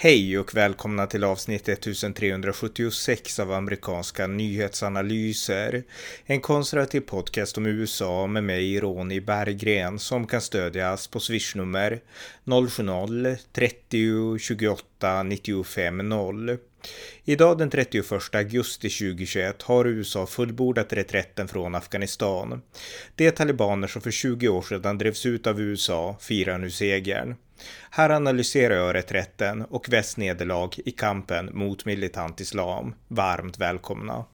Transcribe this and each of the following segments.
Hej och välkomna till avsnitt 1376 av amerikanska nyhetsanalyser. En konservativ podcast om USA med mig, Ronny Berggren, som kan stödjas på swishnummer 070-30 28 95 0. Idag den 31 augusti 2021 har USA fullbordat reträtten från Afghanistan. De talibaner som för 20 år sedan drevs ut av USA firar nu segern. Här analyserar jag reträtten och västs nederlag i kampen mot militant islam. Varmt välkomna!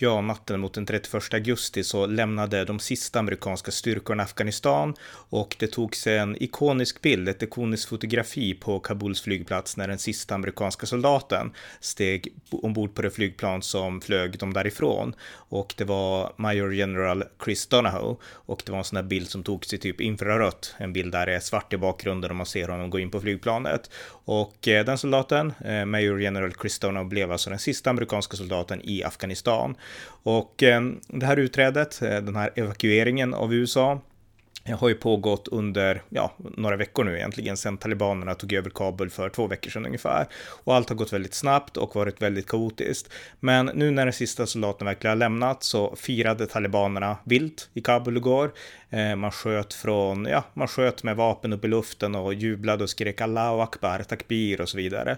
Ja, natten mot den 31 augusti så lämnade de sista amerikanska styrkorna Afghanistan och det togs en ikonisk bild, ett ikoniskt fotografi på Kabuls flygplats när den sista amerikanska soldaten steg ombord på det flygplan som flög dem därifrån. Och det var Major General Chris Donahoe och det var en sån här bild som togs i typ infrarött, en bild där det är svart i bakgrunden och man ser honom gå in på flygplanet. Och eh, den soldaten, eh, Major General Chris Donahoe, blev alltså den sista amerikanska soldaten i Afghanistan. Och eh, det här utträdet, eh, den här evakueringen av USA, eh, har ju pågått under ja, några veckor nu egentligen sedan talibanerna tog över Kabul för två veckor sedan ungefär. Och allt har gått väldigt snabbt och varit väldigt kaotiskt. Men nu när den sista soldaten verkligen har lämnat så firade talibanerna vilt i Kabul igår. Eh, man sköt från, ja, man sköt med vapen upp i luften och jublade och skrek Allahu Akbar, takbir och så vidare.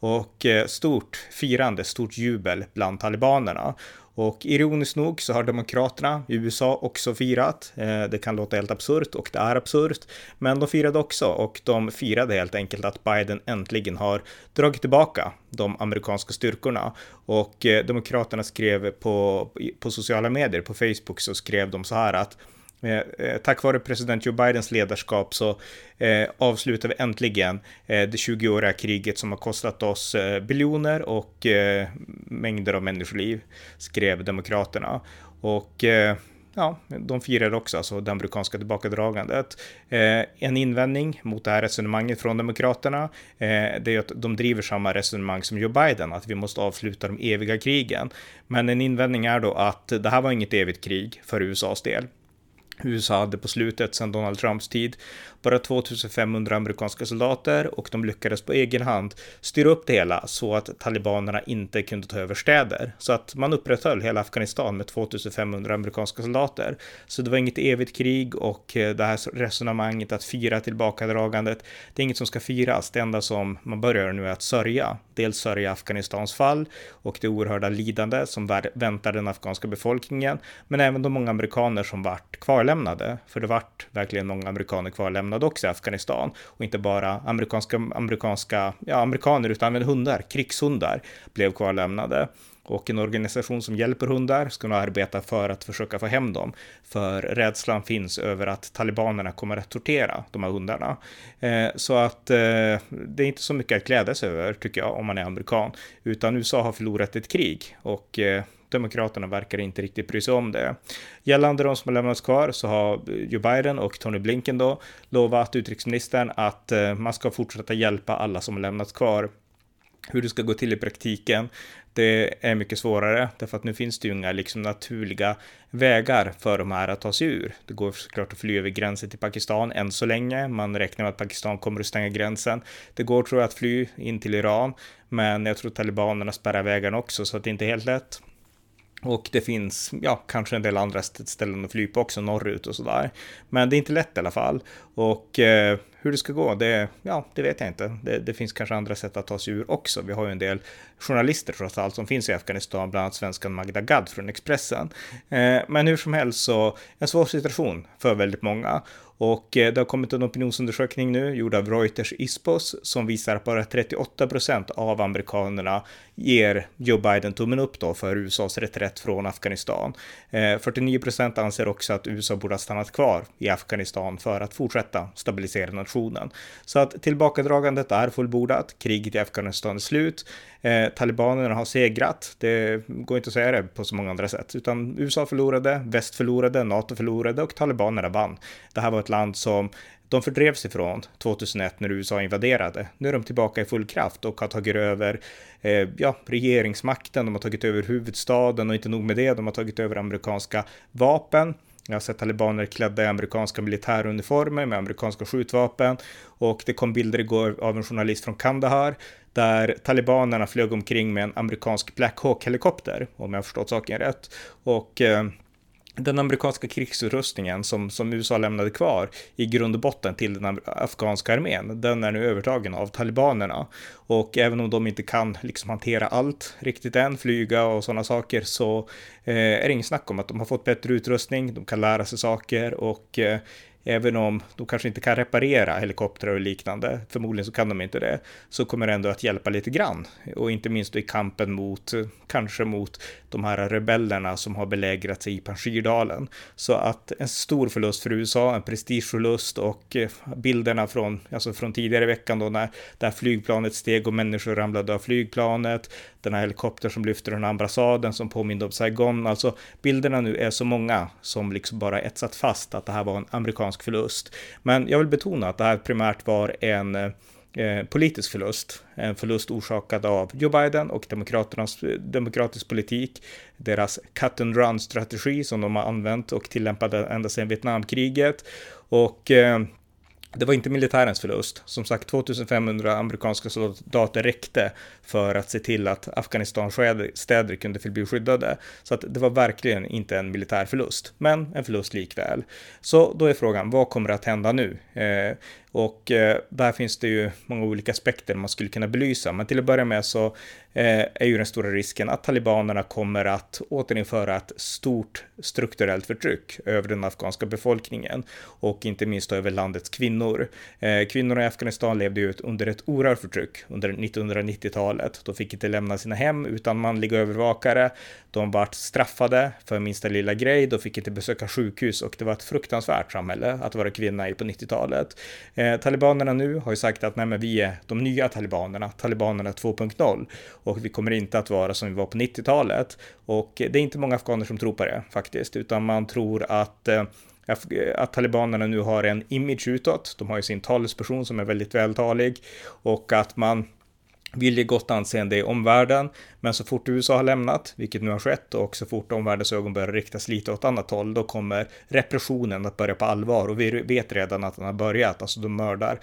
Och eh, stort firande, stort jubel bland talibanerna. Och ironiskt nog så har demokraterna i USA också firat. Eh, det kan låta helt absurt och det är absurt, men de firade också och de firade helt enkelt att Biden äntligen har dragit tillbaka de amerikanska styrkorna. Och eh, demokraterna skrev på, på sociala medier, på Facebook så skrev de så här att Eh, tack vare president Joe Bidens ledarskap så eh, avslutar vi äntligen eh, det 20-åriga kriget som har kostat oss biljoner och mängder av människoliv, skrev Demokraterna. Och ja, de firar också alltså det amerikanska tillbakadragandet. Eh, en invändning mot det här resonemanget från Demokraterna, eh, det är att de driver samma resonemang som Joe Biden, att vi måste avsluta de eviga krigen. Men en invändning är då att det här var inget evigt krig för USAs del. USA hade på slutet sedan Donald Trumps tid bara 2500 amerikanska soldater och de lyckades på egen hand styra upp det hela så att talibanerna inte kunde ta över städer. Så att man upprätthöll hela Afghanistan med 2500 amerikanska soldater. Så det var inget evigt krig och eh, det här resonemanget att fira tillbakadragandet, det är inget som ska firas. Det enda som man börjar nu är att sörja. Dels sörja Afghanistans fall och det oerhörda lidande som väntar den afghanska befolkningen, men även de många amerikaner som vart kvarlämnade. För det vart verkligen många amerikaner kvarlämnade också i Afghanistan och inte bara amerikanska, amerikanska, ja, amerikaner utan även hundar, krigshundar blev kvarlämnade. Och en organisation som hjälper hundar ska nu arbeta för att försöka få hem dem. För rädslan finns över att talibanerna kommer att tortera de här hundarna. Eh, så att eh, det är inte så mycket att glädjas över tycker jag om man är amerikan. Utan USA har förlorat ett krig och eh, Demokraterna verkar inte riktigt bry sig om det. Gällande de som har lämnats kvar så har Joe Biden och Tony Blinken då lovat utrikesministern att eh, man ska fortsätta hjälpa alla som har lämnats kvar. Hur det ska gå till i praktiken, det är mycket svårare därför att nu finns det ju inga liksom naturliga vägar för de här att ta sig ur. Det går såklart att fly över gränsen till Pakistan än så länge. Man räknar med att Pakistan kommer att stänga gränsen. Det går tror jag att fly in till Iran, men jag tror talibanerna spärrar vägarna också så att det inte är helt lätt. Och det finns, ja, kanske en del andra ställen att fly på också norrut och sådär. Men det är inte lätt i alla fall. Och eh, hur det ska gå, det, ja, det vet jag inte. Det, det, finns kanske andra sätt att ta sig ur också. Vi har ju en del journalister trots allt som finns i Afghanistan, bland annat svenskan Magda Gad från Expressen. Eh, men hur som helst så, en svår situation för väldigt många. Och eh, det har kommit en opinionsundersökning nu gjord av Reuters Ispos som visar att bara 38 procent av amerikanerna ger Joe Biden tummen upp då för USAs reträtt från Afghanistan. Eh, 49 procent anser också att USA borde ha stannat kvar i Afghanistan för att fortsätta stabilisera nationen. Så att tillbakadragandet är fullbordat, kriget i Afghanistan är slut, eh, talibanerna har segrat, det går inte att säga det på så många andra sätt, utan USA förlorade, väst förlorade, NATO förlorade och talibanerna vann. Det här var ett land som de fördrevs ifrån 2001 när USA invaderade. Nu är de tillbaka i full kraft och har tagit över eh, ja, regeringsmakten, de har tagit över huvudstaden och inte nog med det, de har tagit över amerikanska vapen jag har sett talibaner klädda i amerikanska militäruniformer med amerikanska skjutvapen och det kom bilder igår av en journalist från Kandahar där talibanerna flög omkring med en amerikansk Black Hawk-helikopter, om jag förstått saken rätt. Och eh, den amerikanska krigsutrustningen som, som USA lämnade kvar i grund och botten till den afghanska armén, den är nu övertagen av talibanerna. Och även om de inte kan liksom hantera allt riktigt än, flyga och sådana saker, så eh, är det ingen snack om att de har fått bättre utrustning, de kan lära sig saker och eh, Även om de kanske inte kan reparera helikoptrar och liknande, förmodligen så kan de inte det, så kommer det ändå att hjälpa lite grann. Och inte minst i kampen mot, kanske mot de här rebellerna som har belägrat sig i Panjshirdalen. Så att en stor förlust för USA, en prestigeförlust och eh, bilderna från, alltså från tidigare i veckan då när det här flygplanet steg och människor ramlade av flygplanet, den här helikoptern som lyfter den ambassaden som påminner om Saigon, alltså bilderna nu är så många som liksom bara etsat fast att det här var en amerikansk förlust. Men jag vill betona att det här primärt var en eh, politisk förlust. En förlust orsakad av Joe Biden och demokraternas demokratisk politik. Deras cut and run strategi som de har använt och tillämpade ända sedan Vietnamkriget. Och eh, det var inte militärens förlust. Som sagt, 2500 amerikanska soldater räckte för att se till att Afghanistans städer kunde förbli skyddade. Så att det var verkligen inte en militär förlust, men en förlust likväl. Så då är frågan, vad kommer att hända nu? Eh, och eh, där finns det ju många olika aspekter man skulle kunna belysa. Men till att börja med så eh, är ju den stora risken att talibanerna kommer att återinföra ett stort strukturellt förtryck över den afghanska befolkningen och inte minst över landets kvinnor. Eh, kvinnorna i Afghanistan levde ju under ett oerhört förtryck under 1990-talet. De fick inte lämna sina hem utan manliga övervakare. De vart straffade för minsta lilla grej. De fick inte besöka sjukhus och det var ett fruktansvärt samhälle att vara kvinna i på 90-talet. Eh, talibanerna nu har ju sagt att nej, men vi är de nya talibanerna, talibanerna 2.0 och vi kommer inte att vara som vi var på 90-talet. Och det är inte många afghaner som tror på det faktiskt, utan man tror att eh, eh, att talibanerna nu har en image utåt. De har ju sin talesperson som är väldigt vältalig och att man vill ge gott anseende i omvärlden, men så fort USA har lämnat, vilket nu har skett, och så fort omvärldens ögon börjar riktas lite åt annat håll, då kommer repressionen att börja på allvar. Och vi vet redan att den har börjat, alltså de mördar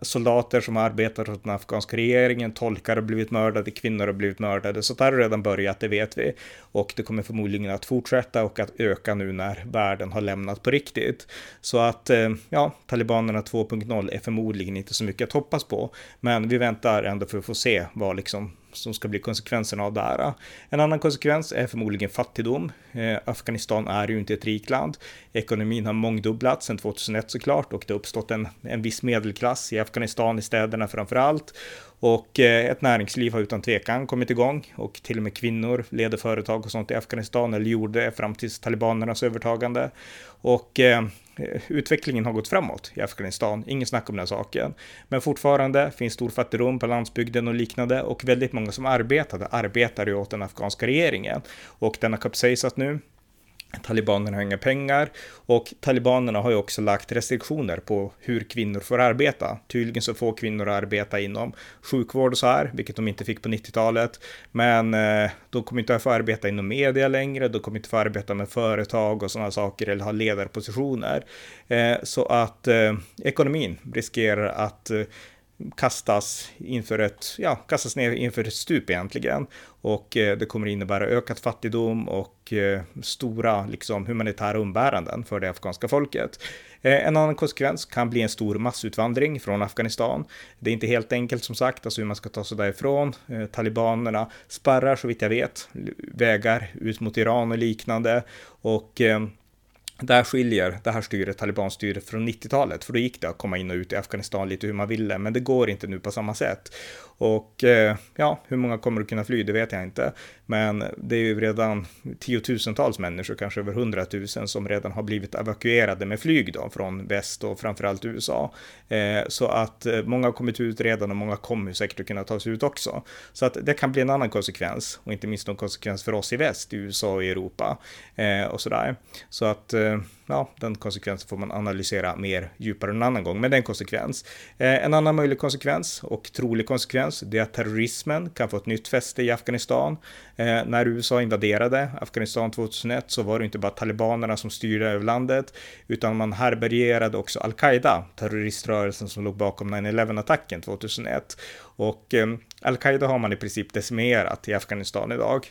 soldater som arbetar åt den afghanska regeringen, tolkar har blivit mördade, kvinnor har blivit mördade. Så det har redan börjat, det vet vi. Och det kommer förmodligen att fortsätta och att öka nu när världen har lämnat på riktigt. Så att, eh, ja, talibanerna 2.0 är förmodligen inte så mycket att hoppas på. Men vi väntar ändå för att få se vad liksom som ska bli konsekvenserna av det här. En annan konsekvens är förmodligen fattigdom. Eh, Afghanistan är ju inte ett rikt land. Ekonomin har mångdubblats sedan 2001 såklart och det har uppstått en, en viss medelklass i Afghanistan, i städerna framför allt. Och eh, ett näringsliv har utan tvekan kommit igång och till och med kvinnor leder företag och sånt i Afghanistan eller gjorde fram till talibanernas övertagande. Och eh, Eh, utvecklingen har gått framåt i Afghanistan, ingen snack om den saken. Men fortfarande finns stor fattigdom på landsbygden och liknande och väldigt många som arbetade arbetar ju åt den afghanska regeringen. Och den har kapsejsat nu. Talibanerna har inga pengar och talibanerna har ju också lagt restriktioner på hur kvinnor får arbeta. Tydligen så får kvinnor arbeta inom sjukvård och så här, vilket de inte fick på 90-talet. Men eh, de kommer inte att få arbeta inom media längre, de kommer inte få arbeta med företag och sådana saker eller ha ledarpositioner. Eh, så att eh, ekonomin riskerar att eh, kastas inför ett, ja, kastas ner inför ett stup egentligen. Och eh, det kommer innebära ökad fattigdom och eh, stora liksom, humanitära umbäranden för det afghanska folket. Eh, en annan konsekvens kan bli en stor massutvandring från Afghanistan. Det är inte helt enkelt som sagt, alltså hur man ska ta sig därifrån. Eh, talibanerna spärrar så vitt jag vet vägar ut mot Iran och liknande. Och eh, där skiljer det här styret, talibanstyret, från 90-talet, för då gick det att komma in och ut i Afghanistan lite hur man ville, men det går inte nu på samma sätt. Och eh, ja, hur många kommer att kunna fly, det vet jag inte. Men det är ju redan tiotusentals människor, kanske över hundratusen, som redan har blivit evakuerade med flyg då, från väst och framförallt USA. Eh, så att eh, många har kommit ut redan och många kommer säkert att kunna ta sig ut också. Så att det kan bli en annan konsekvens, och inte minst en konsekvens för oss i väst, i USA och i Europa eh, och sådär. Så att eh, ja, den konsekvensen får man analysera mer djupare en annan gång, men det är en konsekvens. Eh, en annan möjlig konsekvens och trolig konsekvens, det är att terrorismen kan få ett nytt fäste i Afghanistan. Eh, när USA invaderade Afghanistan 2001 så var det inte bara talibanerna som styrde över landet, utan man härbärgerade också al-Qaida, terroriströrelsen som låg bakom 9-11-attacken 2001. Och ehm, al-Qaida har man i princip decimerat i Afghanistan idag.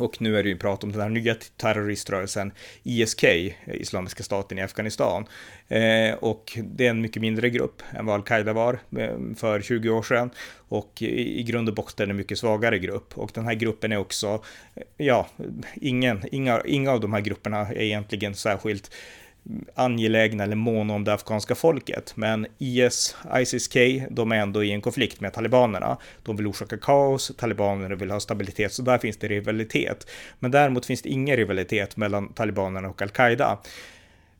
Och nu är det ju prat om den här nya terroriströrelsen ISK, Islamiska staten i Afghanistan. Eh, och det är en mycket mindre grupp än vad al-Qaida var eh, för 20 år sedan. Och i, i grund och botten en mycket svagare grupp. Och den här gruppen är också, eh, ja, ingen, inga, inga av de här grupperna är egentligen särskilt angelägna eller måna om det afghanska folket. Men IS, ISIS-K, de är ändå i en konflikt med talibanerna. De vill orsaka kaos, talibanerna vill ha stabilitet, så där finns det rivalitet. Men däremot finns det ingen rivalitet mellan talibanerna och al-Qaida.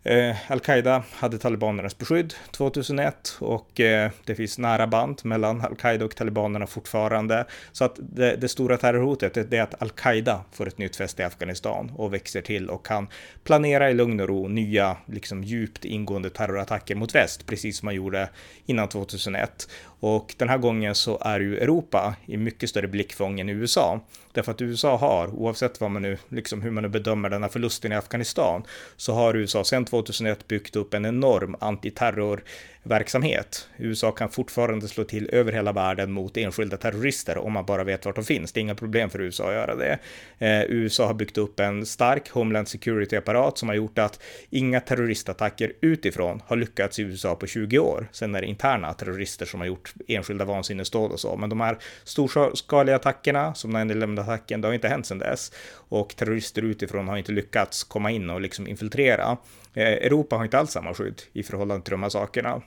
Eh, Al-Qaida hade talibanernas beskydd 2001 och eh, det finns nära band mellan Al-Qaida och talibanerna fortfarande. Så att det, det stora terrorhotet är att Al-Qaida får ett nytt fäste i Afghanistan och växer till och kan planera i lugn och ro nya, liksom djupt ingående terrorattacker mot väst, precis som man gjorde innan 2001. Och den här gången så är ju Europa i mycket större blickfång än USA. Därför att USA har, oavsett vad man nu, liksom hur man nu bedömer den här förlusten i Afghanistan, så har USA sedan 2001 byggt upp en enorm antiterror verksamhet. USA kan fortfarande slå till över hela världen mot enskilda terrorister om man bara vet vart de finns. Det är inga problem för USA att göra det. Eh, USA har byggt upp en stark Homeland Security-apparat som har gjort att inga terroristattacker utifrån har lyckats i USA på 20 år. Sen är det interna terrorister som har gjort enskilda vansinnesdåd och så, men de här storskaliga attackerna som attacken. det har inte hänt sedan dess och terrorister utifrån har inte lyckats komma in och liksom infiltrera. Eh, Europa har inte alls samma skydd i förhållande till de här sakerna.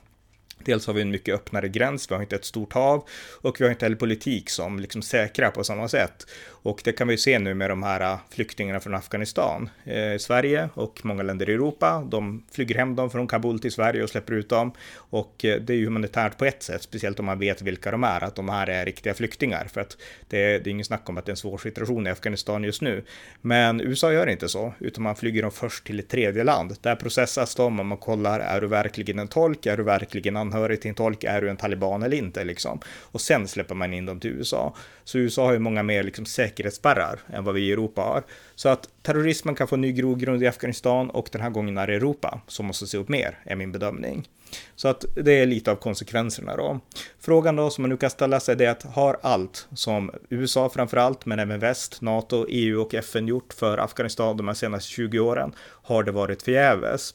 Dels har vi en mycket öppnare gräns, vi har inte ett stort hav och vi har inte heller politik som liksom säkrar på samma sätt. Och det kan vi se nu med de här äh, flyktingarna från Afghanistan. Eh, Sverige och många länder i Europa, de flyger hem dem från Kabul till Sverige och släpper ut dem. Och eh, det är ju humanitärt på ett sätt, speciellt om man vet vilka de är, att de här är riktiga flyktingar. För att det, det är ingen snack om att det är en svår situation i Afghanistan just nu. Men USA gör inte så, utan man flyger dem först till ett tredje land. Där processas de och man kollar, är du verkligen en tolk? Är du verkligen anhörig anhörig till en tolk? Är du en taliban eller inte liksom? Och sen släpper man in dem till USA. Så USA har ju många mer liksom säkerhetsspärrar än vad vi i Europa har. Så att terrorismen kan få ny grogrund i Afghanistan och den här gången är det Europa som måste se upp mer, är min bedömning. Så att det är lite av konsekvenserna då. Frågan då som man nu kan ställa sig är att har allt som USA framför allt, men även väst, NATO, EU och FN gjort för Afghanistan de här senaste 20 åren, har det varit förgäves?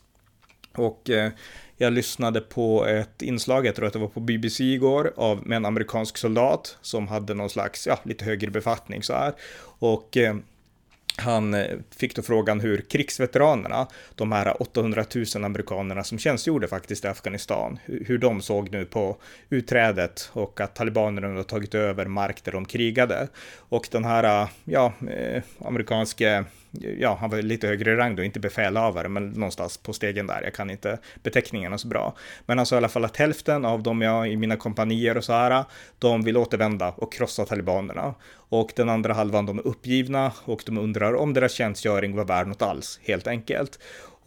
Och eh, jag lyssnade på ett inslag, jag tror att det var på BBC igår, av, med en amerikansk soldat som hade någon slags, ja, lite högre befattning så här. Och eh, han eh, fick då frågan hur krigsveteranerna, de här 800 000 amerikanerna som tjänstgjorde faktiskt i Afghanistan, hur de såg nu på utträdet och att talibanerna har tagit över mark där de krigade. Och den här, eh, ja, amerikanske ja, han var lite högre i rang då, inte befälhavare, men någonstans på stegen där. Jag kan inte beteckningarna så bra. Men han sa i alla fall att hälften av dem jag i mina kompanier och så här, de vill återvända och krossa talibanerna. Och den andra halvan, de är uppgivna och de undrar om deras tjänstgöring var värd något alls, helt enkelt.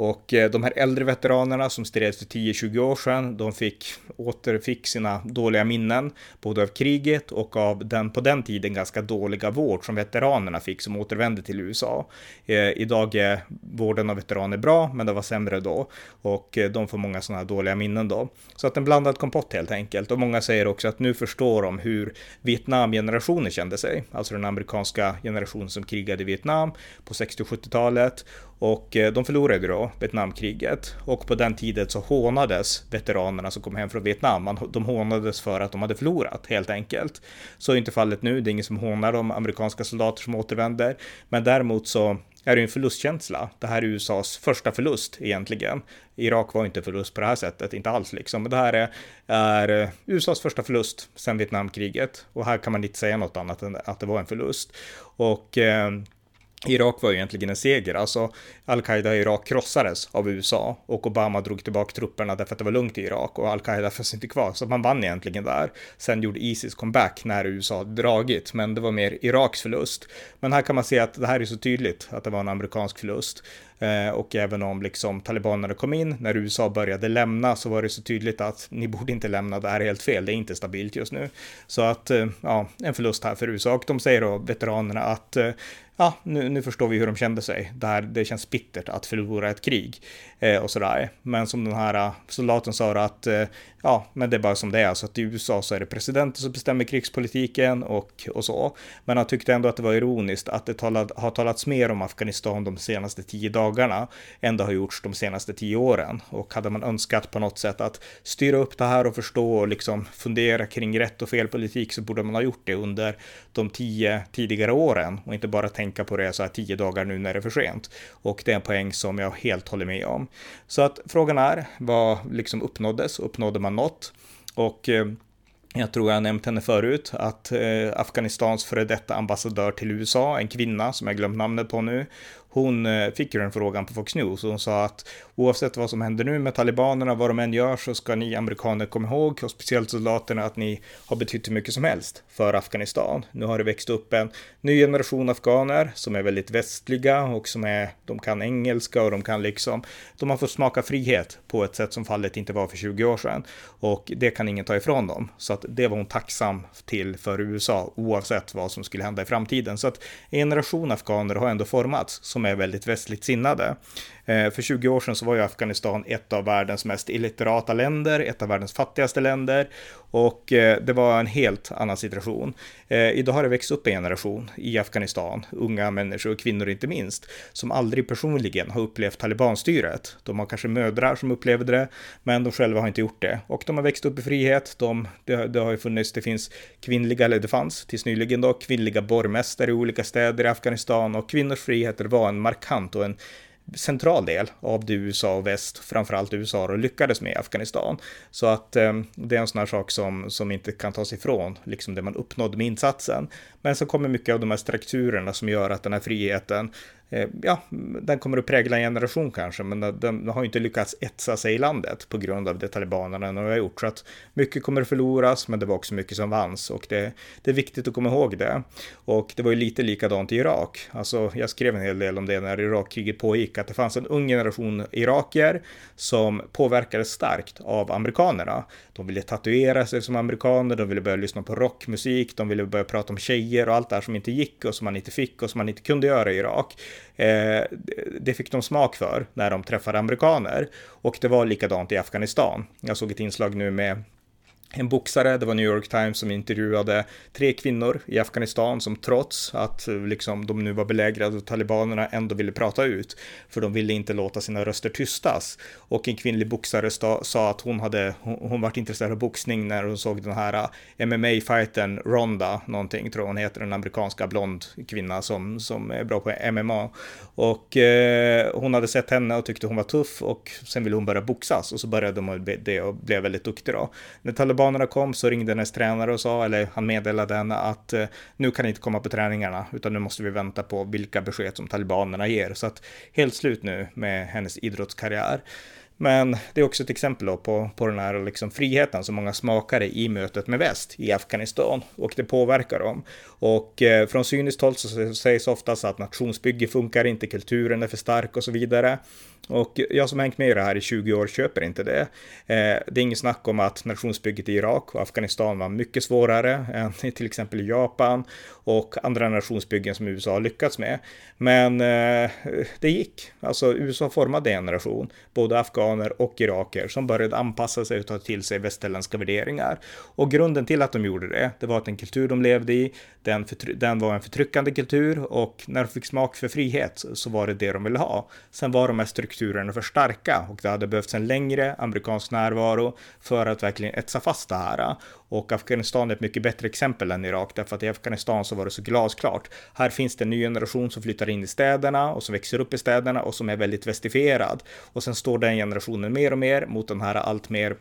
Och eh, de här äldre veteranerna som stred för 10-20 år sedan, de fick återfick sina dåliga minnen, både av kriget och av den på den tiden ganska dåliga vård som veteranerna fick som återvände till USA. Eh, idag är vården av veteraner bra, men det var sämre då och eh, de får många sådana här dåliga minnen då. Så att en blandad kompott helt enkelt. Och många säger också att nu förstår de hur Vietnamgenerationen kände sig, alltså den amerikanska generationen som krigade i Vietnam på 60 och 70-talet och eh, de förlorade då Vietnamkriget och på den tiden så hånades veteranerna som kom hem från Vietnam. De hånades för att de hade förlorat helt enkelt. Så är inte fallet nu. Det är ingen som hånar de amerikanska soldater som återvänder. Men däremot så är det en förlustkänsla. Det här är USAs första förlust egentligen. Irak var inte förlust på det här sättet, inte alls liksom. Men det här är, är eh, USAs första förlust sedan Vietnamkriget. Och här kan man inte säga något annat än att det var en förlust. Och eh, Irak var ju egentligen en seger, alltså al-Qaida i Irak krossades av USA och Obama drog tillbaka trupperna därför att det var lugnt i Irak och al-Qaida fanns inte kvar, så man vann egentligen där. Sen gjorde Isis comeback när USA dragit, men det var mer Iraks förlust. Men här kan man se att det här är så tydligt att det var en amerikansk förlust. Eh, och även om liksom talibanerna kom in, när USA började lämna så var det så tydligt att ni borde inte lämna, det här är helt fel, det är inte stabilt just nu. Så att, eh, ja, en förlust här för USA och de säger då, veteranerna, att eh, ja, nu, nu förstår vi hur de kände sig. Det, här, det känns bittert att förlora ett krig eh, och sådär. Men som den här eh, soldaten sa att eh, ja, men det är bara som det är. Så att i USA så är det presidenten som bestämmer krigspolitiken och, och så. Men han tyckte ändå att det var ironiskt att det talad, har talats mer om Afghanistan de senaste tio dagarna lagarna ändå har gjorts de senaste tio åren. Och hade man önskat på något sätt att styra upp det här och förstå och liksom fundera kring rätt och fel politik så borde man ha gjort det under de tio tidigare åren och inte bara tänka på det så här tio dagar nu när det är för sent. Och det är en poäng som jag helt håller med om. Så att frågan är, vad liksom uppnåddes? Uppnådde man något? Och eh, jag tror jag nämnt henne förut, att eh, Afghanistans före detta ambassadör till USA, en kvinna som jag glömt namnet på nu, hon eh, fick ju den frågan på Fox News och hon sa att oavsett vad som händer nu med talibanerna, vad de än gör, så ska ni amerikaner komma ihåg, och speciellt soldaterna, att ni har betytt hur mycket som helst för Afghanistan. Nu har det växt upp en ny generation afghaner som är väldigt västliga och som är, de kan engelska och de kan liksom, de har fått smaka frihet på ett sätt som fallet inte var för 20 år sedan. Och det kan ingen ta ifrån dem. Så att det var hon tacksam till för USA, oavsett vad som skulle hända i framtiden. Så att en generation afghaner har ändå formats som är väldigt västligt sinnade. Eh, för 20 år sedan så var ju Afghanistan ett av världens mest illiterata länder, ett av världens fattigaste länder och eh, det var en helt annan situation. Eh, idag har det växt upp en generation i Afghanistan, unga människor och kvinnor inte minst, som aldrig personligen har upplevt talibanstyret. De har kanske mödrar som upplevde det, men de själva har inte gjort det. Och de har växt upp i frihet. De, det, det har ju funnits, det finns kvinnliga, eller det fanns tills nyligen då, kvinnliga borgmästare i olika städer i Afghanistan och kvinnors friheter var en markant och en central del av det USA och väst, framförallt USA, och lyckades med i Afghanistan. Så att eh, det är en sån här sak som, som inte kan tas ifrån, liksom det man uppnådde med insatsen. Men så kommer mycket av de här strukturerna som gör att den här friheten Eh, ja, den kommer att prägla en generation kanske, men den har inte lyckats etsa sig i landet på grund av det talibanerna nu har gjort. Så att mycket kommer att förloras, men det var också mycket som vanns och det, det är viktigt att komma ihåg det. Och det var ju lite likadant i Irak. Alltså, jag skrev en hel del om det när Irakkriget pågick, att det fanns en ung generation irakier som påverkades starkt av amerikanerna. De ville tatuera sig som amerikaner, de ville börja lyssna på rockmusik, de ville börja prata om tjejer och allt det här som inte gick och som man inte fick och som man inte kunde göra i Irak. Eh, det fick de smak för när de träffade amerikaner. Och det var likadant i Afghanistan. Jag såg ett inslag nu med en boxare, det var New York Times som intervjuade tre kvinnor i Afghanistan som trots att eh, liksom, de nu var belägrade av talibanerna ändå ville prata ut. För de ville inte låta sina röster tystas. Och en kvinnlig boxare sa att hon hade, hon, hon varit intresserad av boxning när hon såg den här eh, MMA-fighten Ronda, någonting tror hon heter, den amerikanska blond kvinna som, som är bra på MMA. Och eh, hon hade sett henne och tyckte hon var tuff och sen ville hon börja boxas och så började hon det och blev väldigt duktig då. När talibanerna kom så ringde hennes tränare och sa, eller han meddelade henne att eh, nu kan ni inte komma på träningarna utan nu måste vi vänta på vilka besked som talibanerna ger. Så att helt slut nu med hennes idrottskarriär. Men det är också ett exempel på, på den här liksom friheten som många smakade i mötet med väst i Afghanistan och det påverkar dem. Och eh, från cyniskt håll så sägs oftast att nationsbygge funkar inte, kulturen är för stark och så vidare. Och jag som hängt med i det här i 20 år köper inte det. Eh, det är inget snack om att nationsbygget i Irak och Afghanistan var mycket svårare än i till exempel Japan och andra nationsbyggen som USA har lyckats med. Men eh, det gick. Alltså USA formade en generation, både afghaner och iraker, som började anpassa sig och ta till sig västerländska värderingar. Och grunden till att de gjorde det, det var att den kultur de levde i, den, den var en förtryckande kultur och när de fick smak för frihet så var det det de ville ha. Sen var de här strukturerna för starka och det hade behövts en längre amerikansk närvaro för att verkligen etsa fast det här. Och Afghanistan är ett mycket bättre exempel än Irak, därför att i Afghanistan så var det så glasklart. Här finns det en ny generation som flyttar in i städerna och som växer upp i städerna och som är väldigt vestifierad. Och sen står den generationen mer och mer mot den här allt mer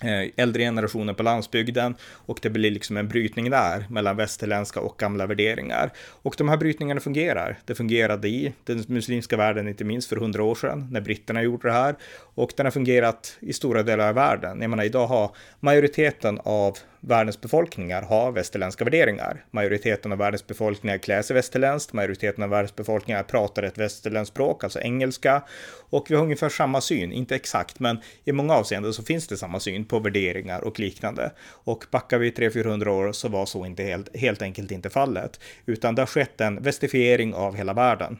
eh, äldre generationer på landsbygden och det blir liksom en brytning där mellan västerländska och gamla värderingar. Och de här brytningarna fungerar. Det fungerade i den muslimska världen, inte minst för hundra år sedan, när britterna gjorde det här. Och den har fungerat i stora delar av världen. Jag menar, idag har majoriteten av världens befolkningar har västerländska värderingar. Majoriteten av världens befolkningar klär sig västerländskt, majoriteten av världens befolkningar pratar ett västerländskt språk, alltså engelska. Och vi har ungefär samma syn, inte exakt, men i många avseenden så finns det samma syn på värderingar och liknande. Och backar vi 300-400 år så var så inte helt, helt enkelt inte fallet, utan det har skett en västifiering av hela världen.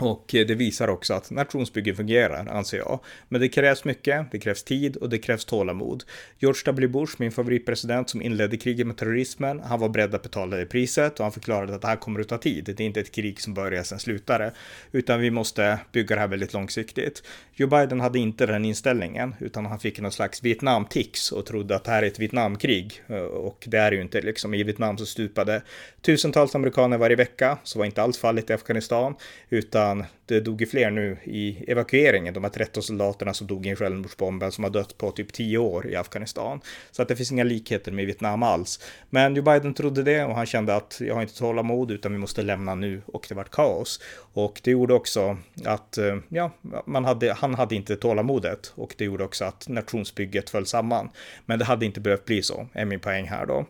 Och det visar också att nationsbygge fungerar, anser jag. Men det krävs mycket, det krävs tid och det krävs tålamod. George W. Bush, min favoritpresident som inledde kriget med terrorismen, han var beredd att betala det priset och han förklarade att det här kommer att ta tid. Det är inte ett krig som börjar sen slutar det, utan vi måste bygga det här väldigt långsiktigt. Joe Biden hade inte den inställningen, utan han fick någon slags Vietnam-tics och trodde att det här är ett Vietnamkrig. Och det är ju inte liksom. I Vietnam så stupade tusentals amerikaner varje vecka, så var inte alls fallet i Afghanistan, utan utan det dog ju fler nu i evakueringen. De här 13 soldaterna som dog i en självmordsbomb som har dött på typ 10 år i Afghanistan. Så att det finns inga likheter med Vietnam alls. Men Joe Biden trodde det och han kände att jag har inte tålamod utan vi måste lämna nu och det vart kaos. Och det gjorde också att, eh, ja, man hade, han hade inte tålamodet och det gjorde också att nationsbygget föll samman. Men det hade inte behövt bli så, är min poäng här då.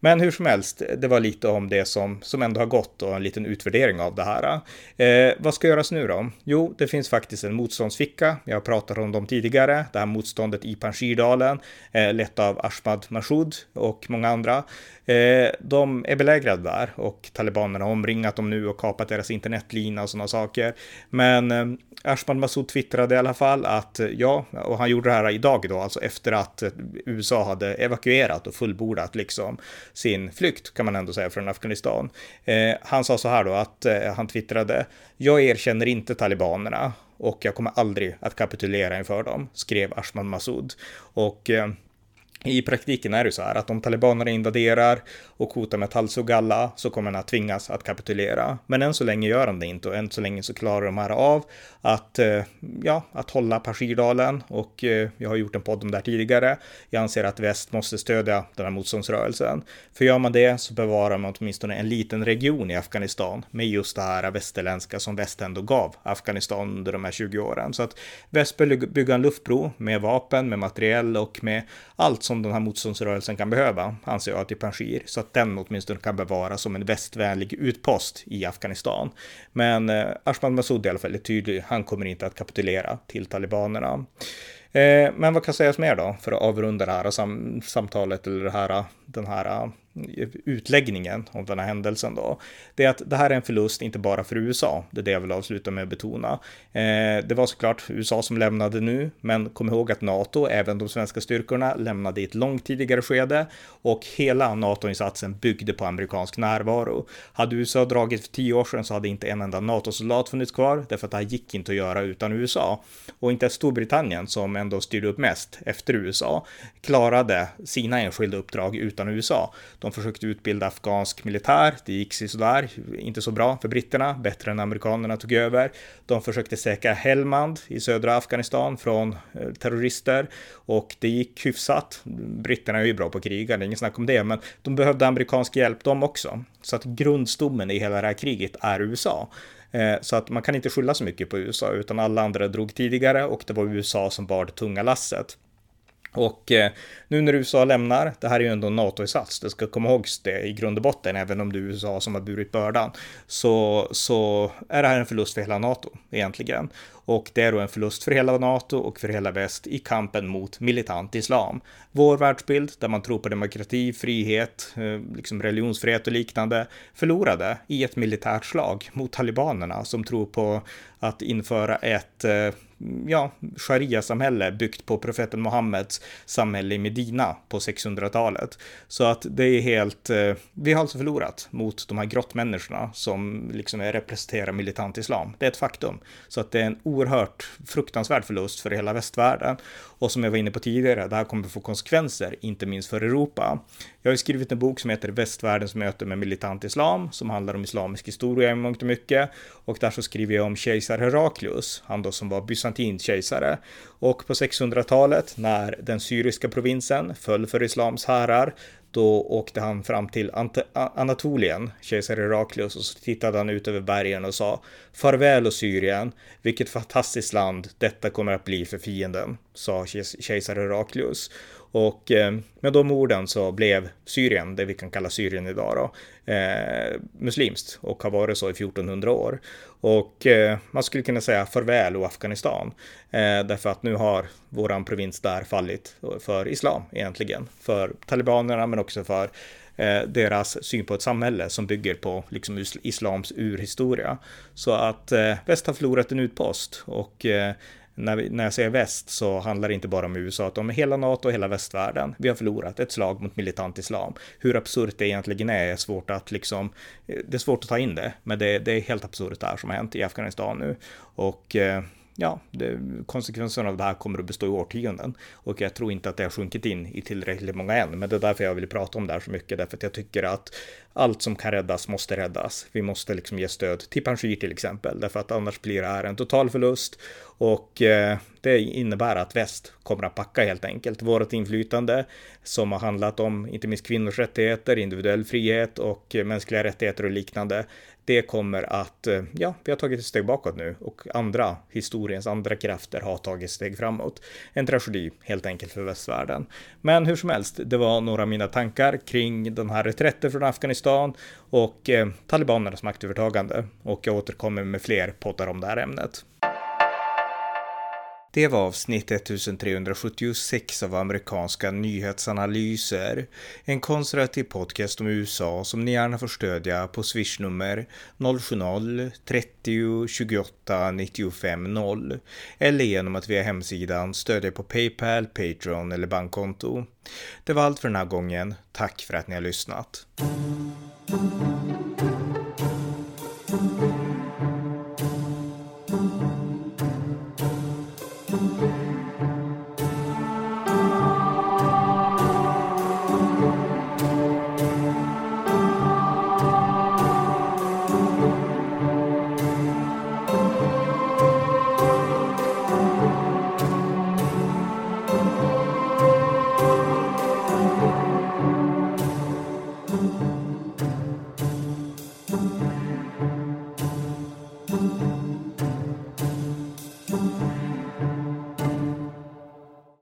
Men hur som helst, det var lite om det som, som ändå har gått och en liten utvärdering av det här. Eh, vad ska göras nu då? Jo, det finns faktiskt en motståndsficka. Jag har pratat om dem tidigare. Det här motståndet i Panjshirdalen, eh, lett av Ashmad Mashoud och många andra. Eh, de är belägrade där och talibanerna har omringat dem nu och kapat deras internetlina och sådana saker. Men eh, Ashman Massoud twittrade i alla fall att eh, ja, och han gjorde det här idag då, alltså efter att eh, USA hade evakuerat och fullbordat liksom sin flykt kan man ändå säga från Afghanistan. Eh, han sa så här då att eh, han twittrade, jag erkänner inte talibanerna och jag kommer aldrig att kapitulera inför dem, skrev Ashman Massoud. Och eh, i praktiken är det så här att om talibanerna invaderar och hotar med Talsugalla så kommer han att tvingas att kapitulera. Men än så länge gör han det inte och än så länge så klarar de här av att, eh, ja, att hålla Pashirdalen och eh, jag har gjort en podd om det här tidigare. Jag anser att väst måste stödja den här motståndsrörelsen. För gör man det så bevarar man åtminstone en liten region i Afghanistan med just det här västerländska som väst ändå gav Afghanistan under de här 20 åren. Så att väst bör bygga en luftbro med vapen, med materiell och med allt som den här motståndsrörelsen kan behöva, anser jag, till Panjshir, så att den åtminstone kan bevaras som en västvänlig utpost i Afghanistan. Men eh, Ashman Massoud i alla fall är tydlig, han kommer inte att kapitulera till talibanerna. Eh, men vad kan sägas mer då för att avrunda det här sam samtalet eller det här, den här utläggningen om den här händelsen då, det är att det här är en förlust inte bara för USA, det är det jag vill avsluta med att betona. Eh, det var såklart USA som lämnade nu, men kom ihåg att NATO, även de svenska styrkorna, lämnade i ett långt tidigare skede och hela NATO-insatsen byggde på amerikansk närvaro. Hade USA dragit för tio år sedan så hade inte en enda NATO-soldat funnits kvar, därför att det här gick inte att göra utan USA. Och inte Storbritannien, som ändå styrde upp mest efter USA, klarade sina enskilda uppdrag utan USA. De de försökte utbilda afghansk militär. Det gick sådär, inte så bra för britterna, bättre än amerikanerna tog över. De försökte säkra Helmand i södra Afghanistan från eh, terrorister och det gick hyfsat. Britterna är ju bra på att kriga, det är inget snack om det, men de behövde amerikansk hjälp de också. Så att grundstommen i hela det här kriget är USA. Eh, så att man kan inte skylla så mycket på USA, utan alla andra drog tidigare och det var USA som bar det tunga lasset. Och eh, nu när USA lämnar, det här är ju ändå en NATO-insats, det ska komma ihåg det i grund och botten, även om det är USA som har burit bördan, så, så är det här en förlust för hela NATO egentligen. Och det är då en förlust för hela NATO och för hela väst i kampen mot militant islam. Vår världsbild, där man tror på demokrati, frihet, eh, liksom religionsfrihet och liknande, förlorade i ett militärt slag mot talibanerna som tror på att införa ett eh, ja, sharia-samhälle byggt på profeten Muhammeds samhälle i Medina på 600-talet. Så att det är helt, eh, vi har alltså förlorat mot de här grottmänniskorna som liksom representerar militant islam. Det är ett faktum. Så att det är en oerhört fruktansvärd förlust för hela västvärlden. Och som jag var inne på tidigare, det här kommer få konsekvenser, inte minst för Europa. Jag har skrivit en bok som heter Västvärldens möte med militant islam, som handlar om islamisk historia i mångt och mycket. Och där så skriver jag om kejsar Heraklius, han då som var bysantinsk kejsare. Och på 600-talet, när den syriska provinsen föll för islams härar, då åkte han fram till Ant Anatolien, kejsar Heraklius, och så tittade han ut över bergen och sa Farväl och Syrien, vilket fantastiskt land detta kommer att bli för fienden, sa kejsar Heraklius. Och eh, med de orden så blev Syrien, det vi kan kalla Syrien idag då, eh, muslimskt och har varit så i 1400 år. Och eh, man skulle kunna säga farväl och Afghanistan. Eh, därför att nu har våran provins där fallit för islam egentligen. För talibanerna men också för eh, deras syn på ett samhälle som bygger på liksom islams urhistoria. Så att eh, väst har förlorat en utpost och eh, när, vi, när jag säger väst så handlar det inte bara om USA, utan om hela NATO och hela västvärlden. Vi har förlorat ett slag mot militant islam. Hur absurt det egentligen är, är svårt att liksom, eh, det är svårt att ta in det, men det, det är helt absurt det här som har hänt i Afghanistan nu. Och eh, ja, det, konsekvenserna av det här kommer att bestå i årtionden. Och jag tror inte att det har sjunkit in i tillräckligt många än. Men det är därför jag vill prata om det här så mycket. Därför att jag tycker att allt som kan räddas måste räddas. Vi måste liksom ge stöd till Panjshir till exempel. Därför att annars blir det här en total förlust. Och eh, det innebär att väst kommer att packa helt enkelt. Vårt inflytande som har handlat om inte minst kvinnors rättigheter, individuell frihet och mänskliga rättigheter och liknande det kommer att, eh, ja, vi har tagit ett steg bakåt nu och andra, historiens andra krafter har tagit steg framåt. En tragedi helt enkelt för västvärlden. Men hur som helst, det var några av mina tankar kring den här reträtten från Afghanistan och eh, talibanernas maktövertagande. Och jag återkommer med fler poddar om det här ämnet. Det var avsnitt 1376 av amerikanska nyhetsanalyser. En konservativ podcast om USA som ni gärna får stödja på swishnummer 070-30 28 95 0 eller genom att via hemsidan stödja på Paypal, Patreon eller bankkonto. Det var allt för den här gången. Tack för att ni har lyssnat.